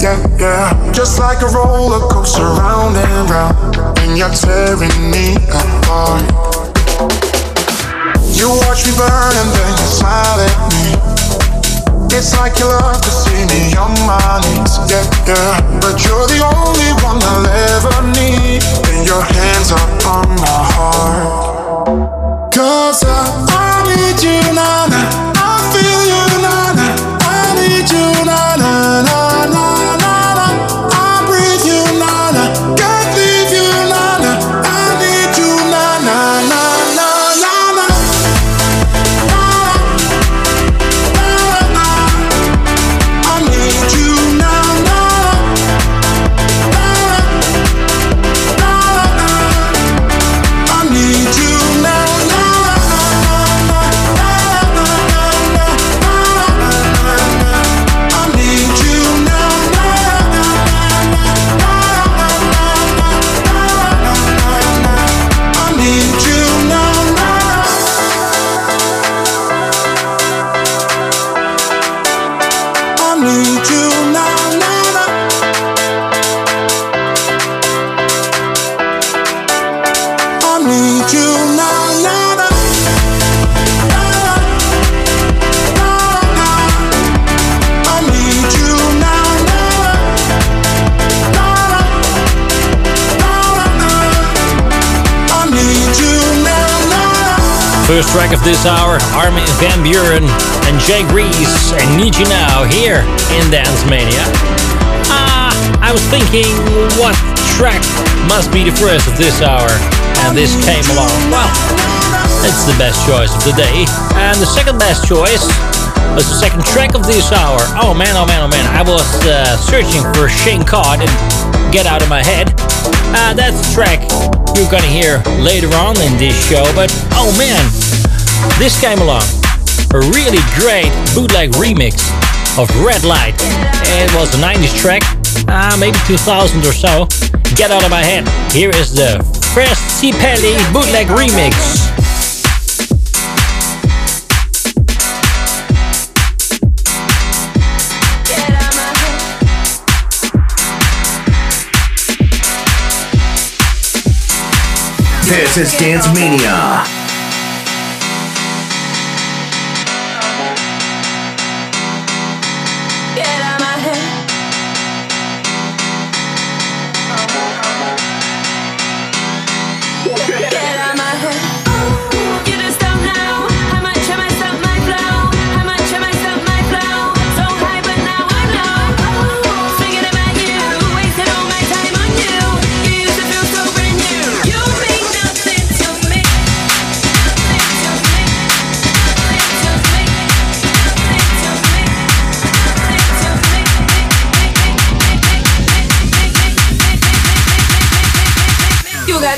yeah, yeah. Just like a roller coaster, round and round, and you're tearing me apart. You watch me burn and then you smile at me. It's like you love to see me on my knees, yeah, yeah. But you're the only one I'll ever need, and your hands are on my heart. First track of this hour, Armin van Buuren and Jay Grease and Need You Now here in Dance Mania. Ah, I was thinking what track must be the first of this hour and this came along. Well, it's the best choice of the day. And the second best choice was the second track of this hour. Oh man, oh man, oh man. I was uh, searching for Shane Codd and Get Out of My Head. Uh, that's the track you're gonna hear later on in this show. But oh man, this came along. A really great bootleg remix of Red Light. It was a 90s track, uh, maybe 2000 or so. Get out of my head. Here is the Fresh Pelli bootleg remix. This is Dance Mania.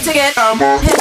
You got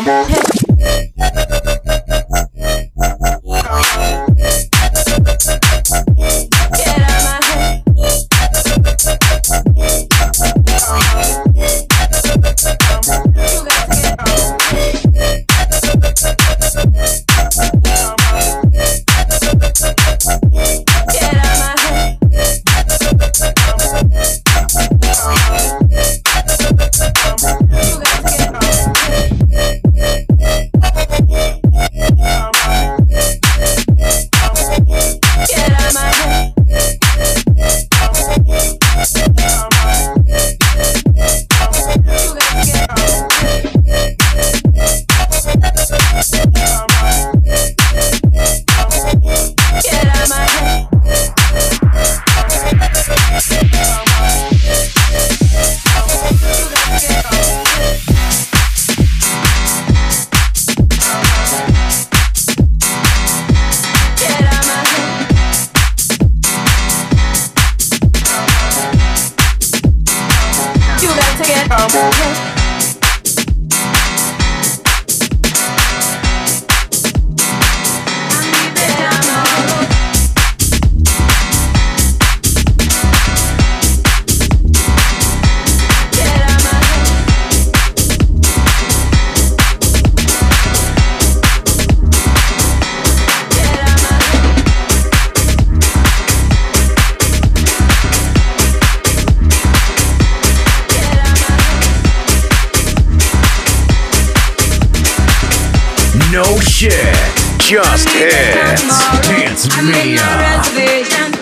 Mama. Just hits. Dance Mania.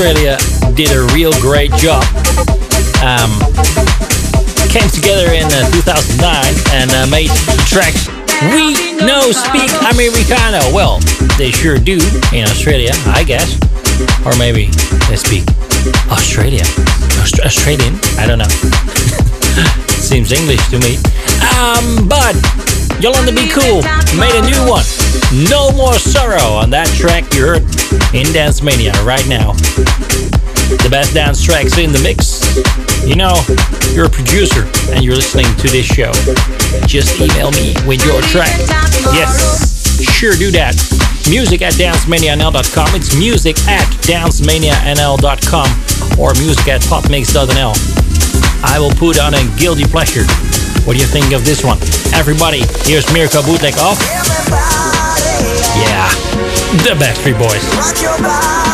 Australia did a real great job. Um, came together in uh, 2009 and uh, made the track We No Speak Americano. Well, they sure do in Australia, I guess. Or maybe they speak Australian. Aust- Australian? I don't know. Seems English to me. Um, but Yolanda Be Cool made a new one. No More Sorrow on that track you heard in Dance Mania right now. The best dance tracks in the mix. You know, you're a producer and you're listening to this show. Just email me with your track. Yes, sure do that. Music at dancemanianl.com. It's music at dancemanianl.com or music at popmix.nl. I will put on a guilty pleasure. What do you think of this one? Everybody, here's Mirko Bootleg off. Yeah, the Backstreet Boys.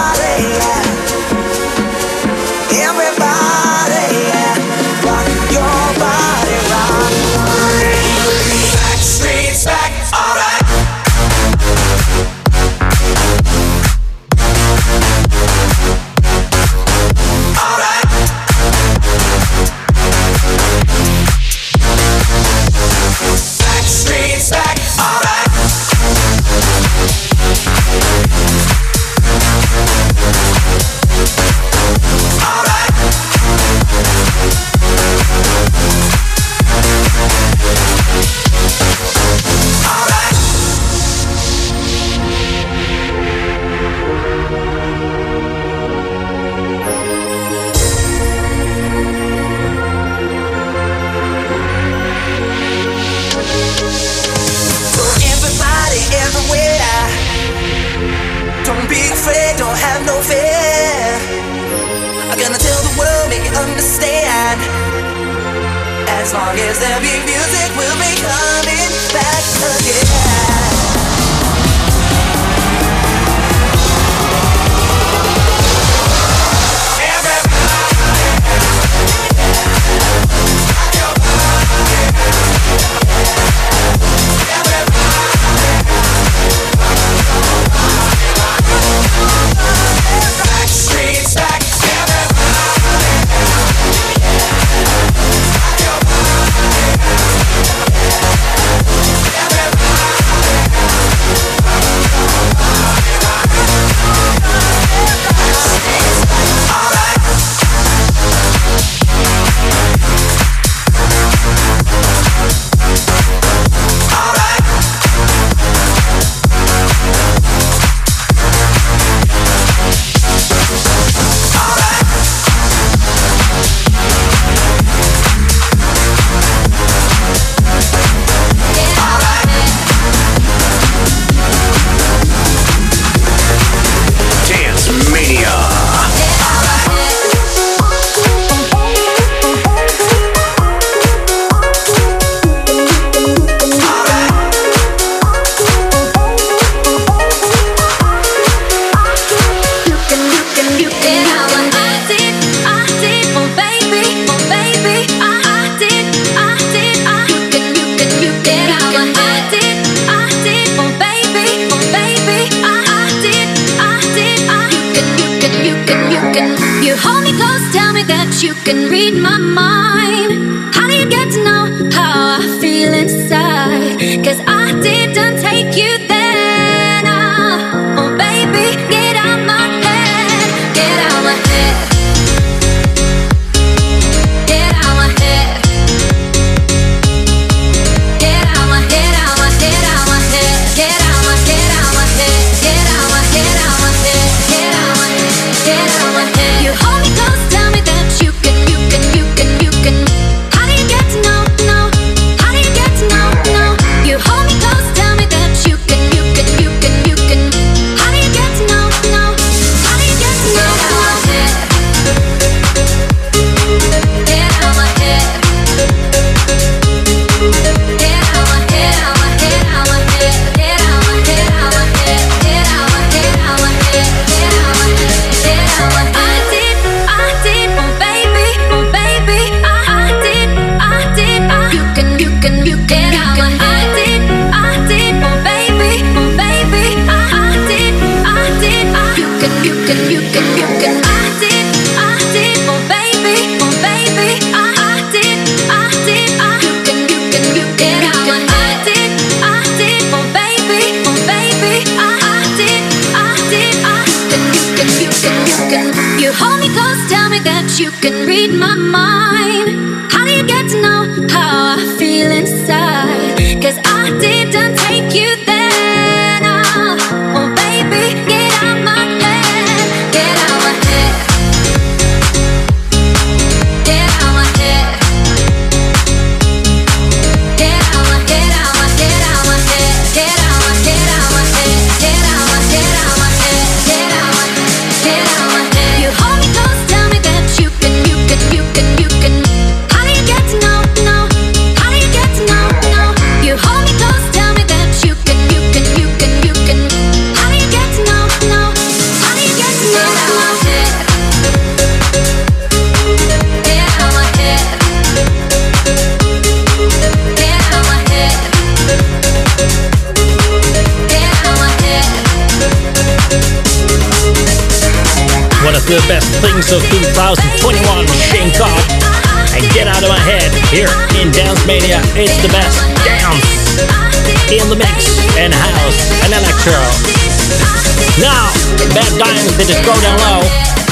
Long as there be music, we'll be coming back again. Read my mind. How do you get to know how I feel inside? the best things of 2021. Shane Codd and Get Out of My Head here in Dance Mania. It's the best dance in the mix and house and electro. Now, Bad Diamonds they just go down low.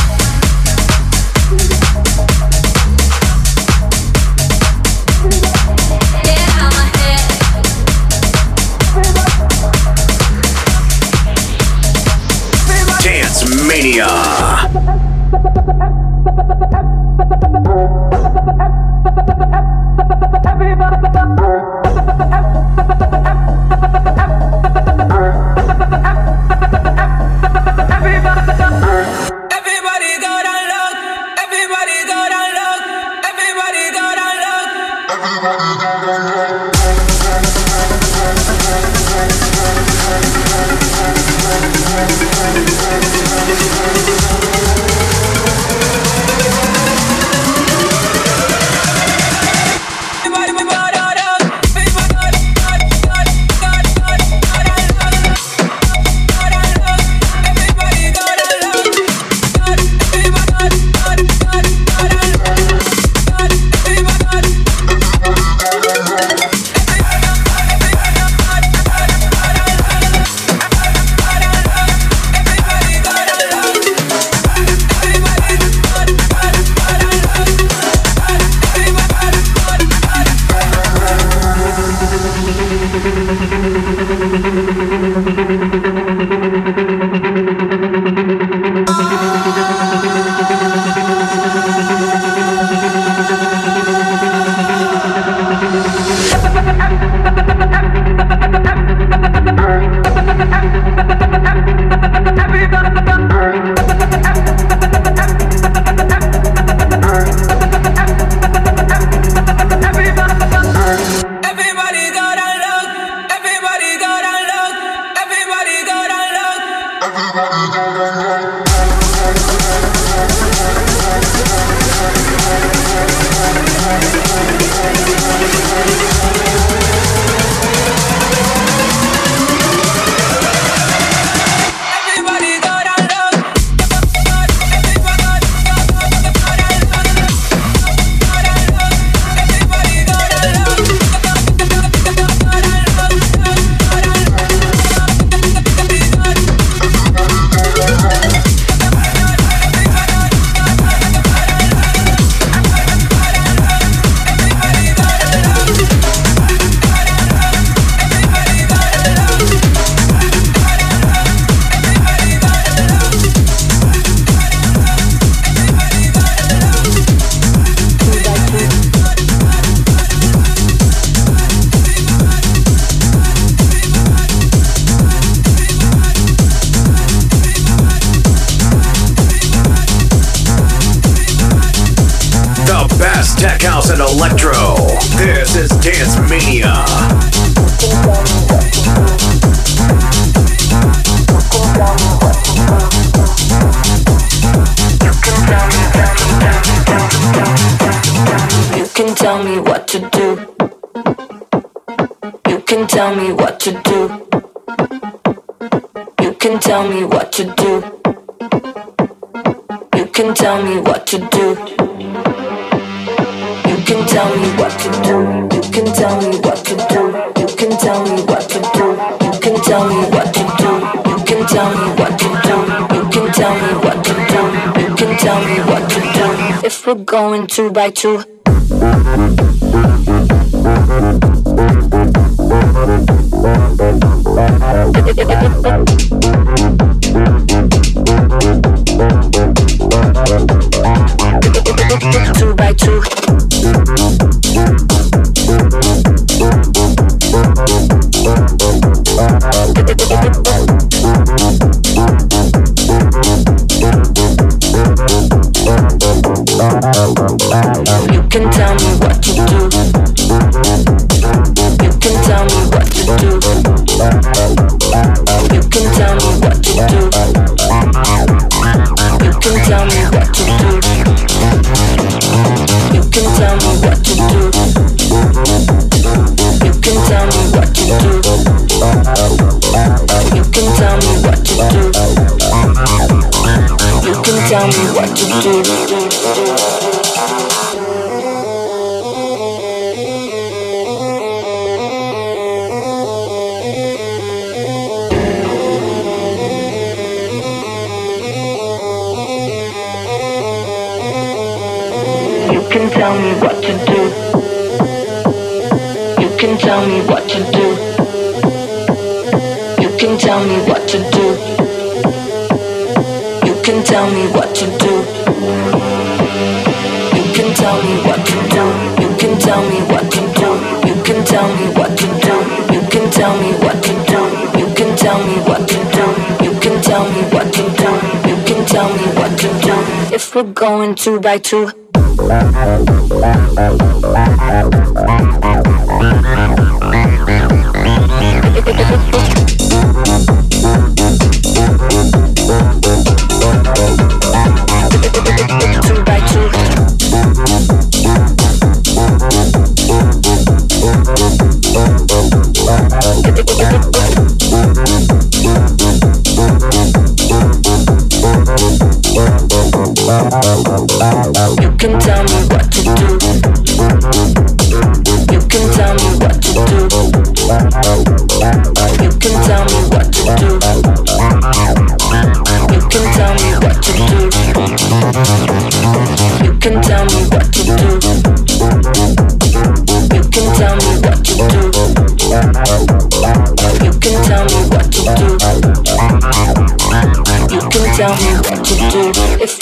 tell me what to do. You can tell me what to do. You can tell me what to do. You can tell me what to do. You can tell me what to do. You can tell me what to do. You can tell me what to do. You can tell me what to do. If we're going two by two. Two by two. What you do. We're going two by two.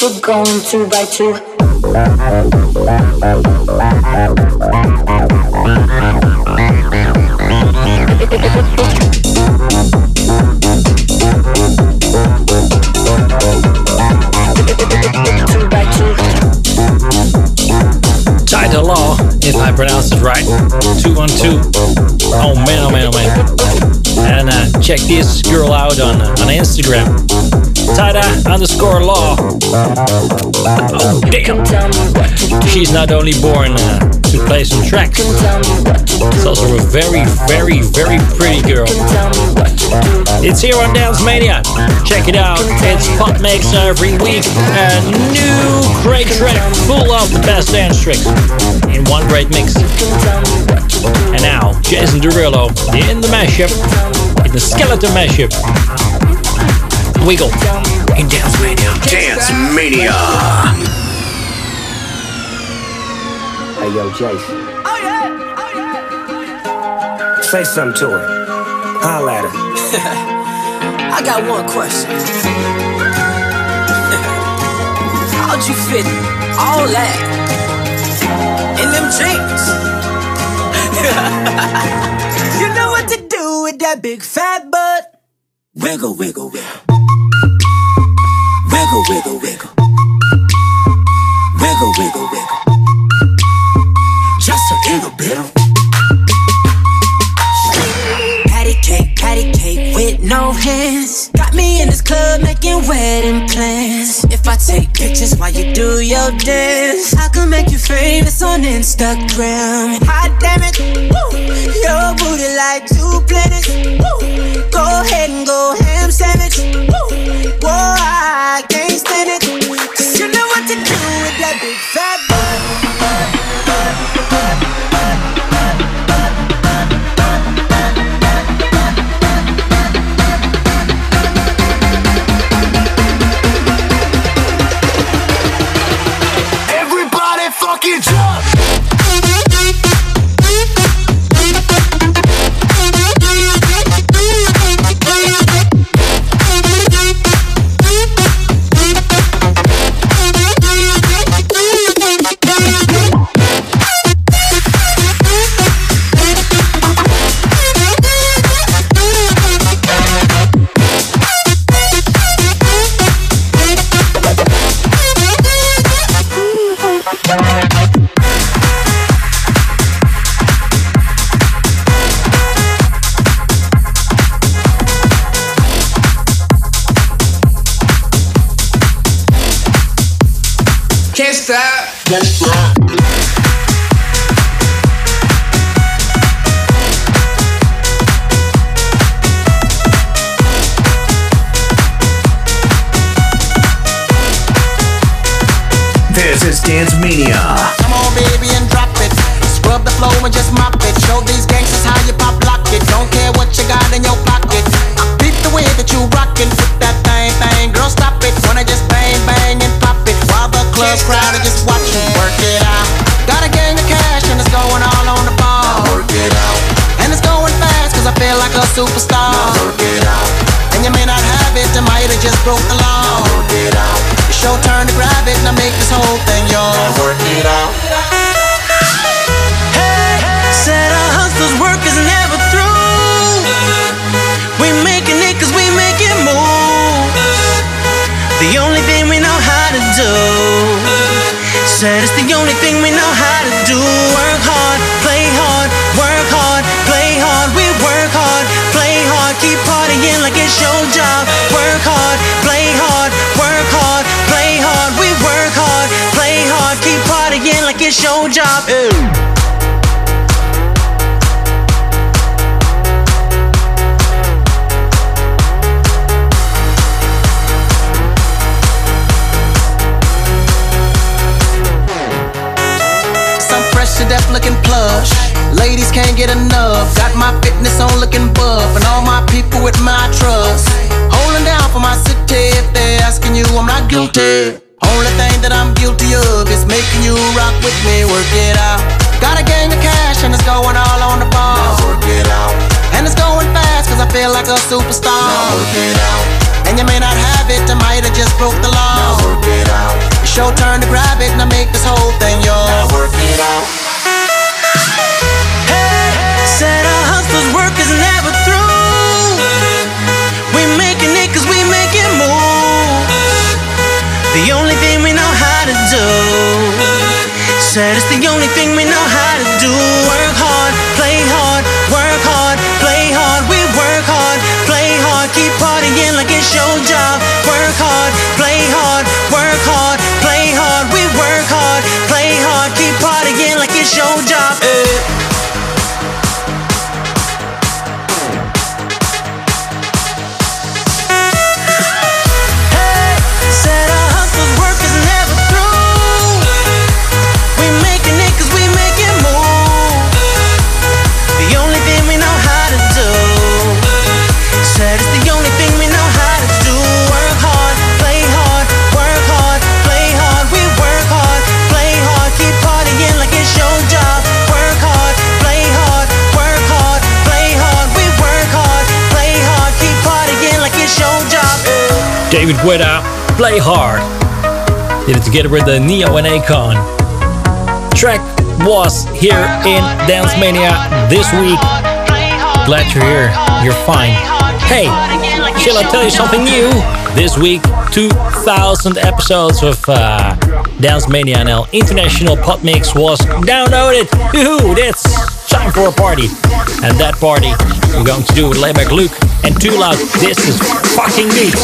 We're going two by two. Two by two. Tita Lau, if I pronounce it right. 212. Oh man, oh man, oh man. And uh, check this girl out on, uh, on Instagram. Tada underscore law. Oh damn. She's not only born uh, to play some tracks, it's also a very, very, very pretty girl. It's here on Dance Mania. Check it out. It's Pop Mix every week. A new great track full of the best dance tricks in one great mix. And now, Jason Derulo in the mashup, in the skeleton mashup. Wiggle in Dance Mania. Dance Mania. Hey yo, Jason. Oh yeah, oh yeah. Say something to her. Holla at her. I got one question. How'd you fit all that in them jeans? you know what to do with that big fat butt. Wiggle, wiggle, wiggle. Wiggle, wiggle, wiggle. Wiggle, wiggle, wiggle. Just a little bit. Patty cake, patty cake with no hands. Got me in this club making wedding plans. If I take pictures while you do your dance, I can make you famous on Instagram. Hot damn it, woo. Your booty like two planets. Woo. Go ahead and go ham sandwich. Just mop it. Show these gangsters how you pop lock it. Don't care what you got in your pocket. I Beat the way that you rockin' with that thing, thing. Girl, stop it. Wanna just bang, bang and pop it. While the club crowd are just watching. Work it out. Got a gang of cash and it's going all on the ball. work it out. And it's going fast cause I feel like a superstar. work it out. And you may not have it, I might have just broke the law. work it out. It's your turn to grab it and I make this whole thing yours. work it out. Do. Said it's the only thing we know how to do. Work hard, play hard, work hard, play hard. We work hard, play hard, keep partying like it's your job. Work hard, play hard, work hard, play hard. We work hard, play hard, keep partying like it's your job. Looking plush. Ladies can't get enough. Got my fitness on looking buff. And all my people with my trust. Holding down for my city. If they're asking you, I'm not guilty. Only thing that I'm guilty of is making you rock with me. Work it out. Got a gang of cash and it's going all on the ball. Now work it out. And it's going fast cause I feel like a superstar. Now work it out. And you may not have it, I might have just broke the law. Now work it out. It's your turn to grab it and I make this whole thing yours. Now work it out. Said our hustler's work is Guetta, Play Hard. Did it together with the Ne-Yo and Akon. Track was here in Dance Mania this week. Glad you're here. You're fine. Hey, shall I tell you something new? This week, 2,000 episodes of uh, Dance Mania NL International Pop Mix was downloaded. Woohoo! That's time for a party. And that party we're going to do with Laidback Luke and Too Loud. This is fucking neat.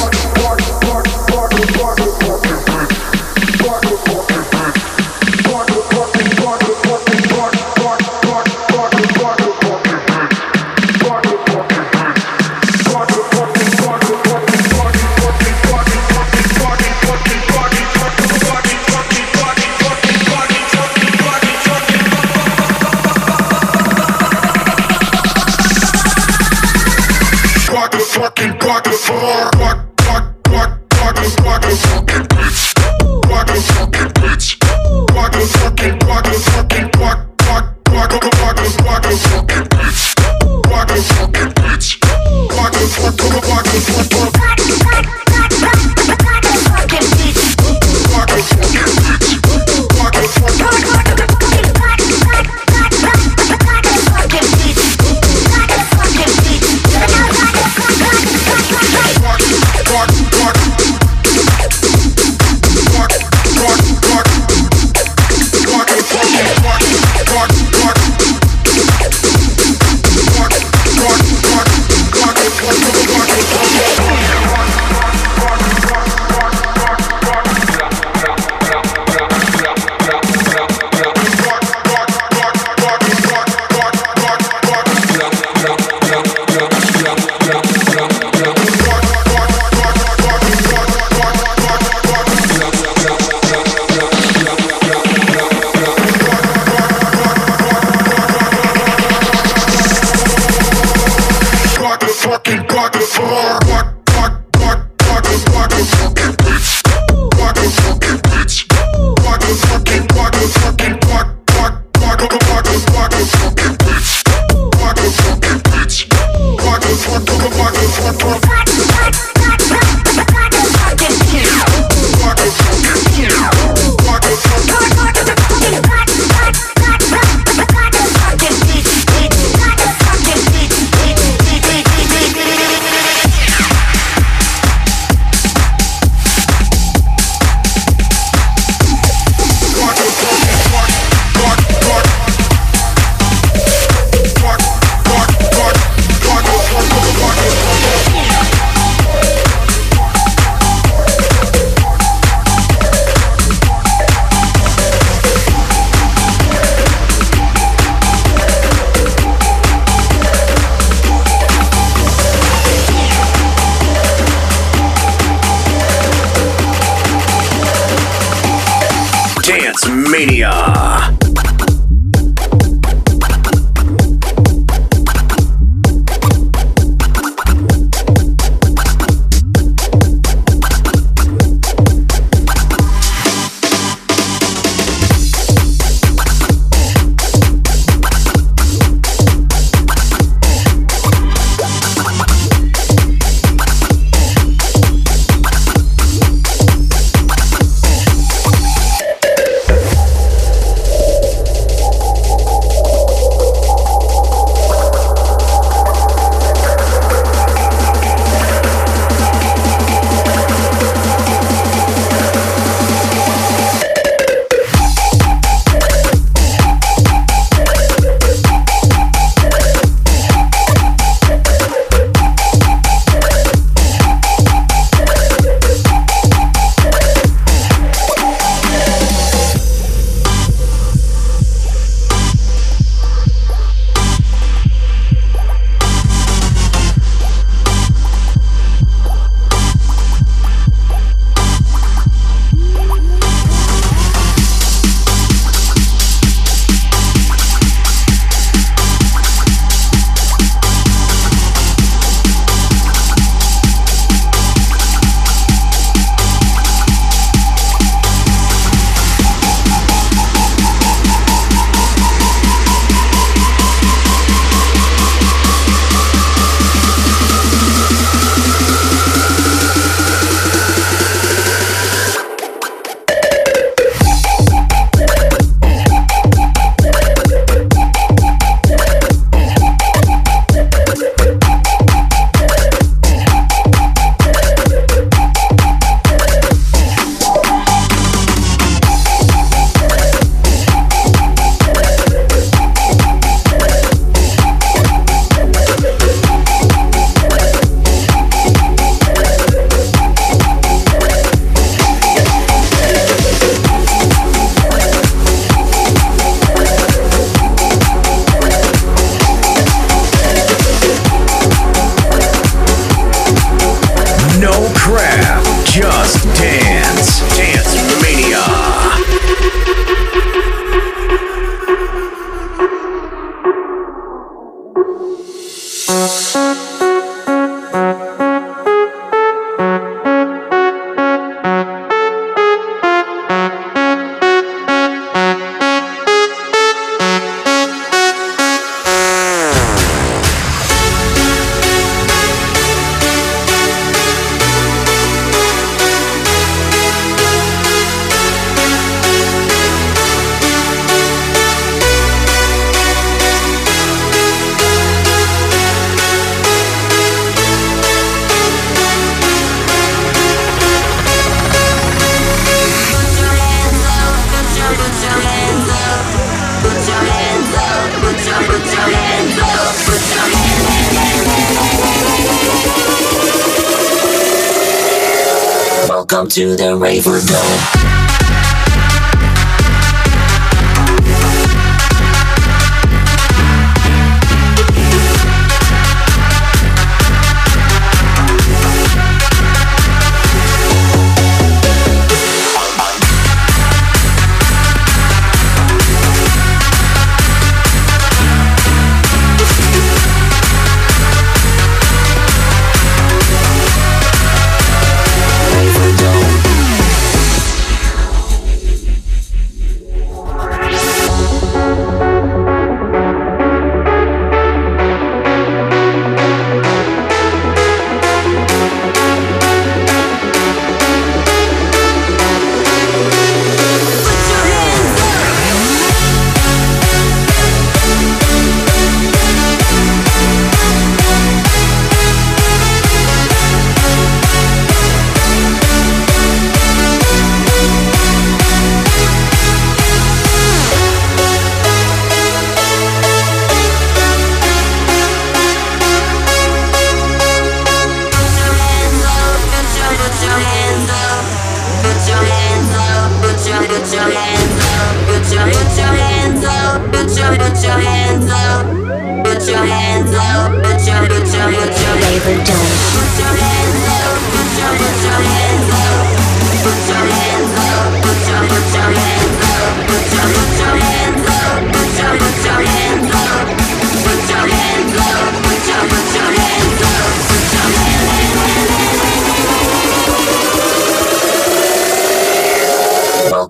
To the raver dome.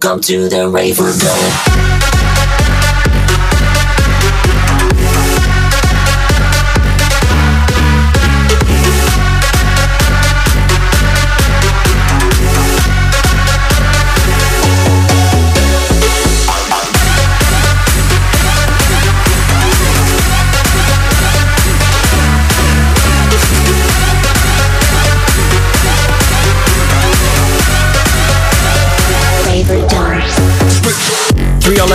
Come to the rave or.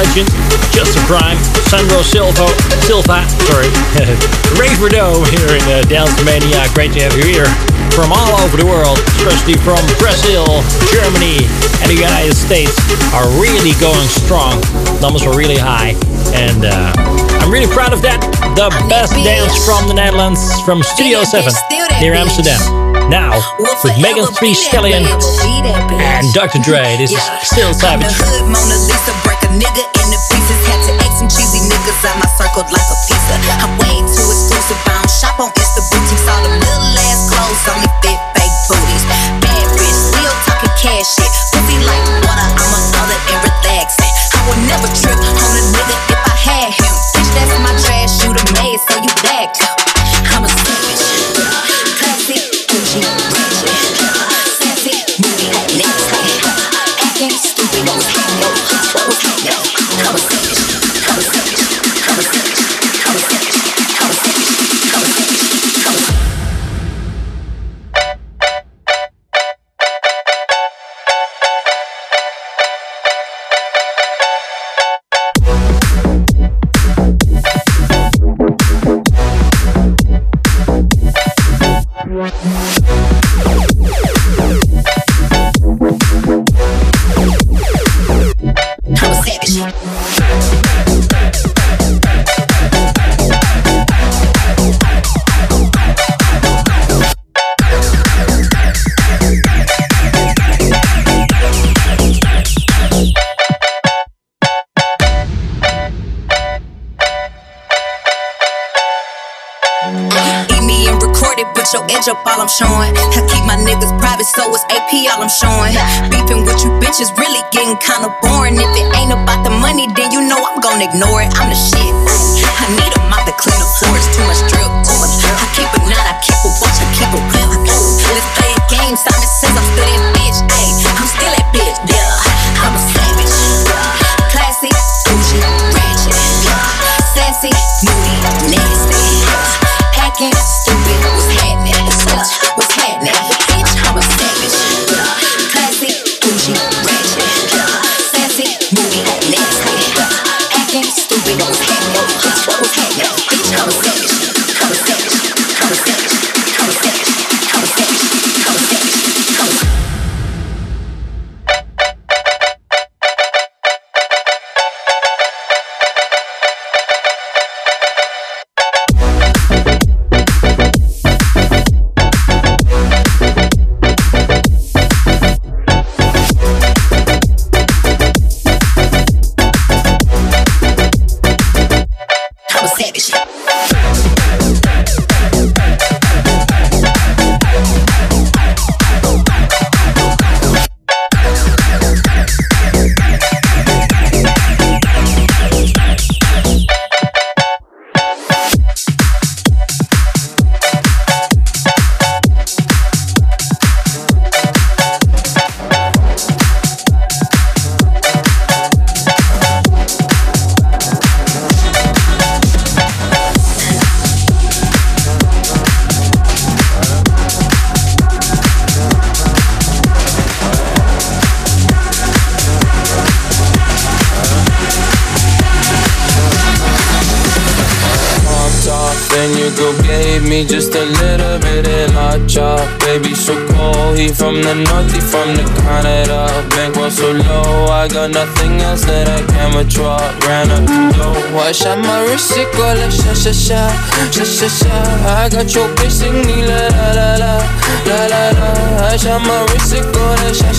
Legend, Justin Prime, Sandro Silva, Silva, sorry, Ray Verdot here in uh, Dance Mania. Great to have you here from all over the world, especially from Brazil, Germany, and the United States are really going strong. Numbers are really high, and uh, I'm really proud of that. The best dance from the Netherlands, from Studio 7 near Amsterdam. Now, with Megan Thee Stallion and Dr. Dre, this is Still Savage inside my circled like a pizza. I'm way too exclusive, I don't shop on Instagram.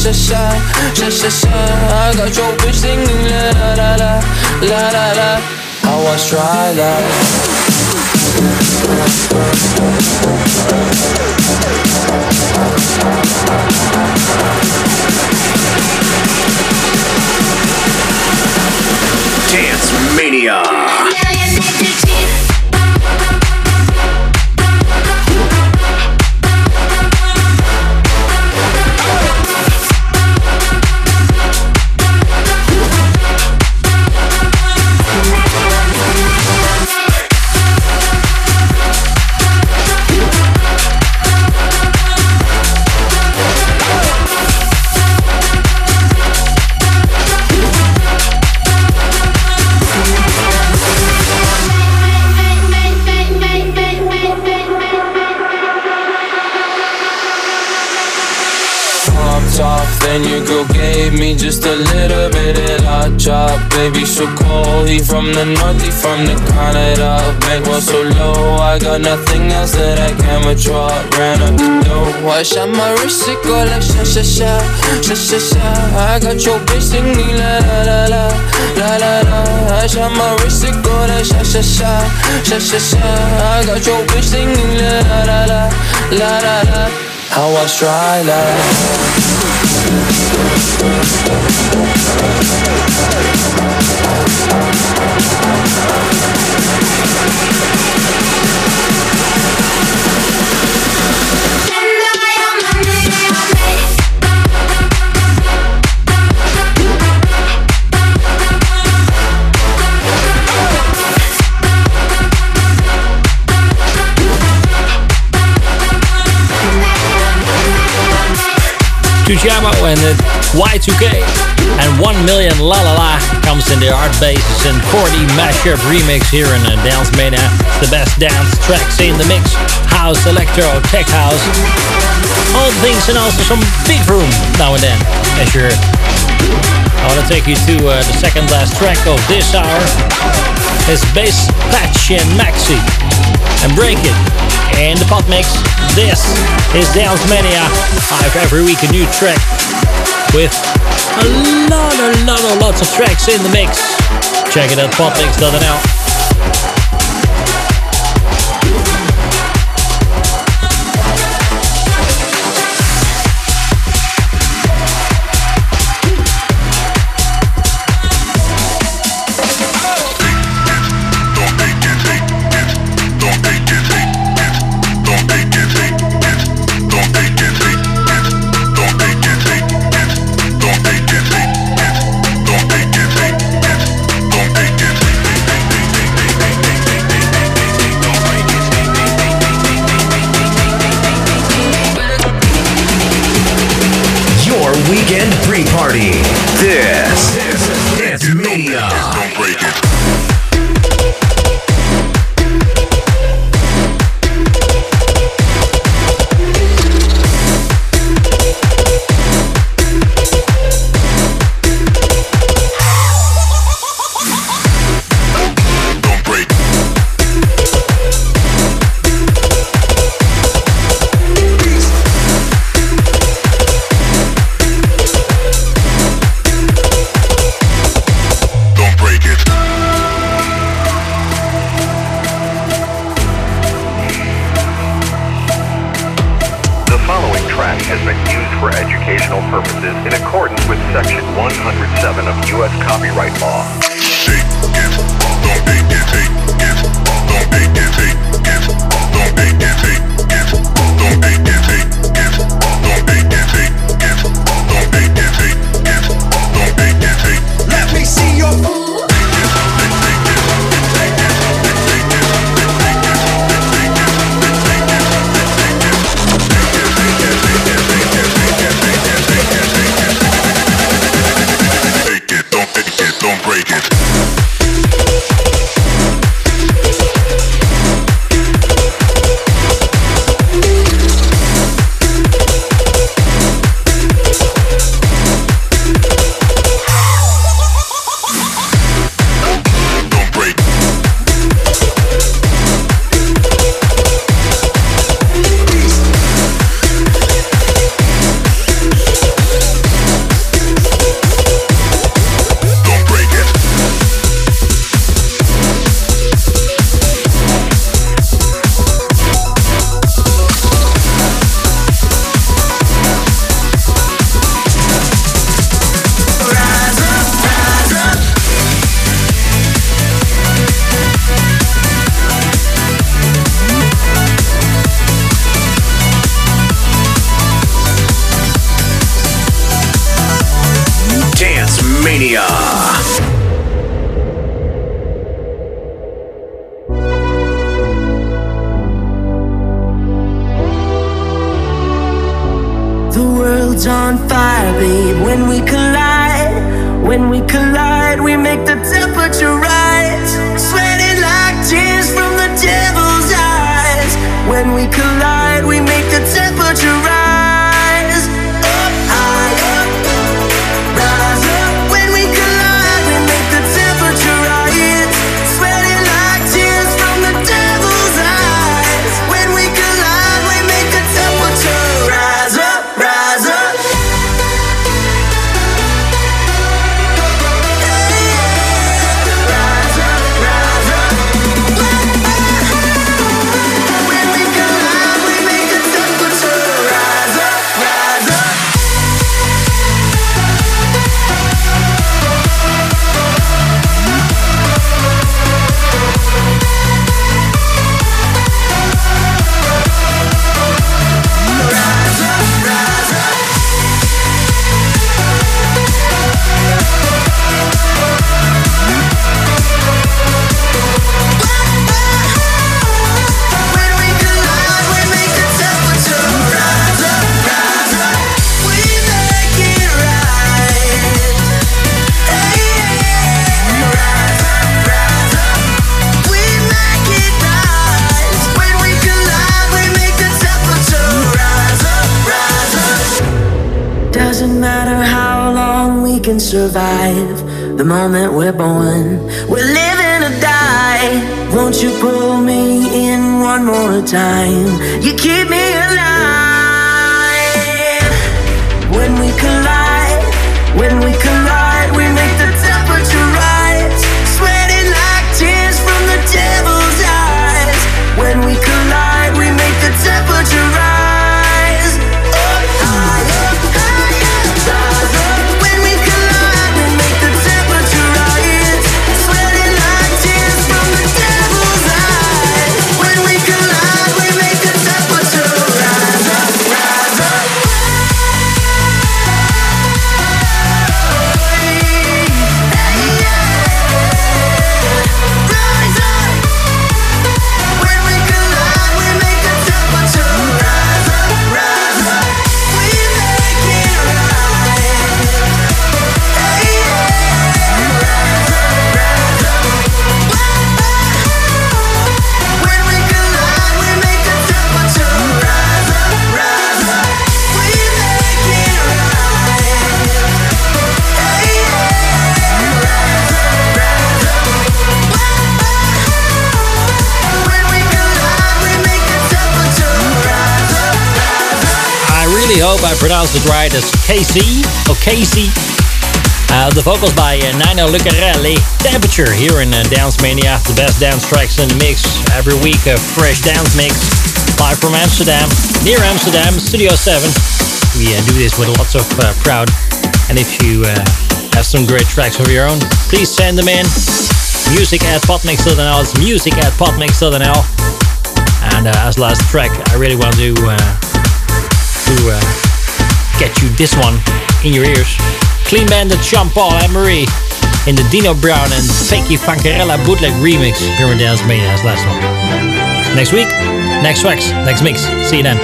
sha sha, sha sha sha. I got your bitch singing la la la, la la la. I was dry Dance Mania. Gave me just a little bit of la chop. Baby, so cold, he from the north, he from the Canada. Bankroll so low, I got nothing else that I can withdraw. Ran up the dough, I shot my wrist, it go like sha sha sha, sha sha sha. I got your bitch singing la la la la, la la la. I shot my wrist, it go like sha sha sha, sha sha sha. I got your bitch singing la la la, la la la. How I try Tujamo and the Y2K. And 1 Million La La La comes in the Art Bases and 40 mashup remix here in uh, Dance Mania. The best dance tracks in the mix. House, electro, tech house. All things and also some big room now and then. As you're I want to take you to uh, the second last track of this hour. It's Bass Patch and Maxi. And Break It. In the pot mix, this is Dance Mania. I have every week a new track with a lot, a lot, a lots of tracks in the mix. Check it out, potmix.nl. can survive. The moment we're born, we're living or die. Won't you pull me in one more time? You keep me alive. When we collide, when we collide, we make the temperature really hope I pronounced it right as Casey or Casey. Uh, the vocals by uh, Nino Lucarelli. Temperature here in uh, Dance Mania. The best dance tracks in the mix. Every week a fresh dance mix. Live from Amsterdam. Near Amsterdam, Studio 7. We uh, do this with lots of uh, proud. And if you uh, have some great tracks of your own, please send them in. Music at potmix.nl. It's music at potmix.nl. And uh, as last track, I really want to uh, to uh, get you this one in your ears. Clean Bandit, Sean Paul and Marie in the Dino Brown and Fakey Funkarella bootleg remix. Here in Dance Mania as last one. Next week, next tracks, next mix. See you then.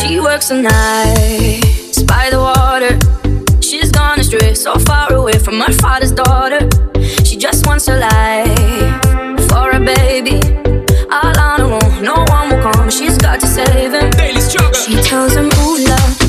She works the night by the water. She's gone astray, so far away from her father's daughter. She just wants her life for a baby. All on her own, no one will come. She's got to save him. She tells him, Ooh, love,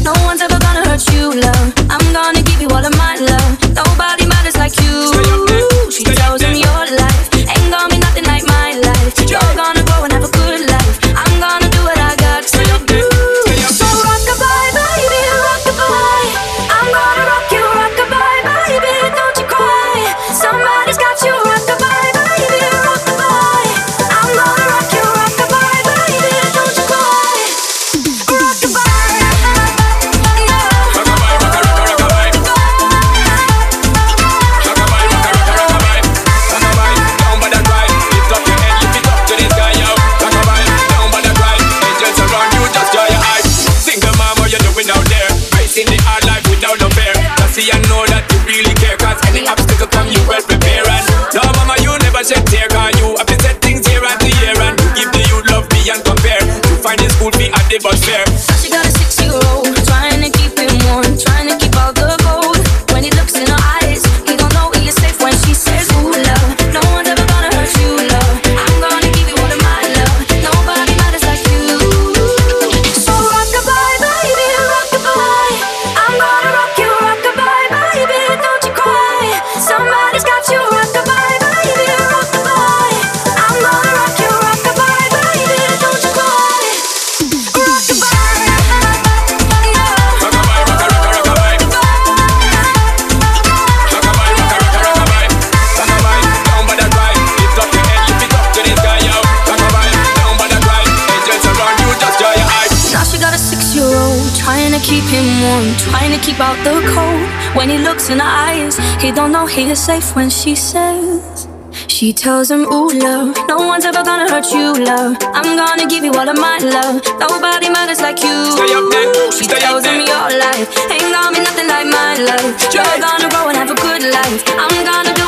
the bus fare. hear safe when she says she tells him, ooh, love, no one's ever gonna hurt you, love. I'm gonna give you all of my love. Nobody matters like you. Stay up there. She Stay tells him your life ain't gonna be nothing like my life. You're gonna grow and have a good life. I'm gonna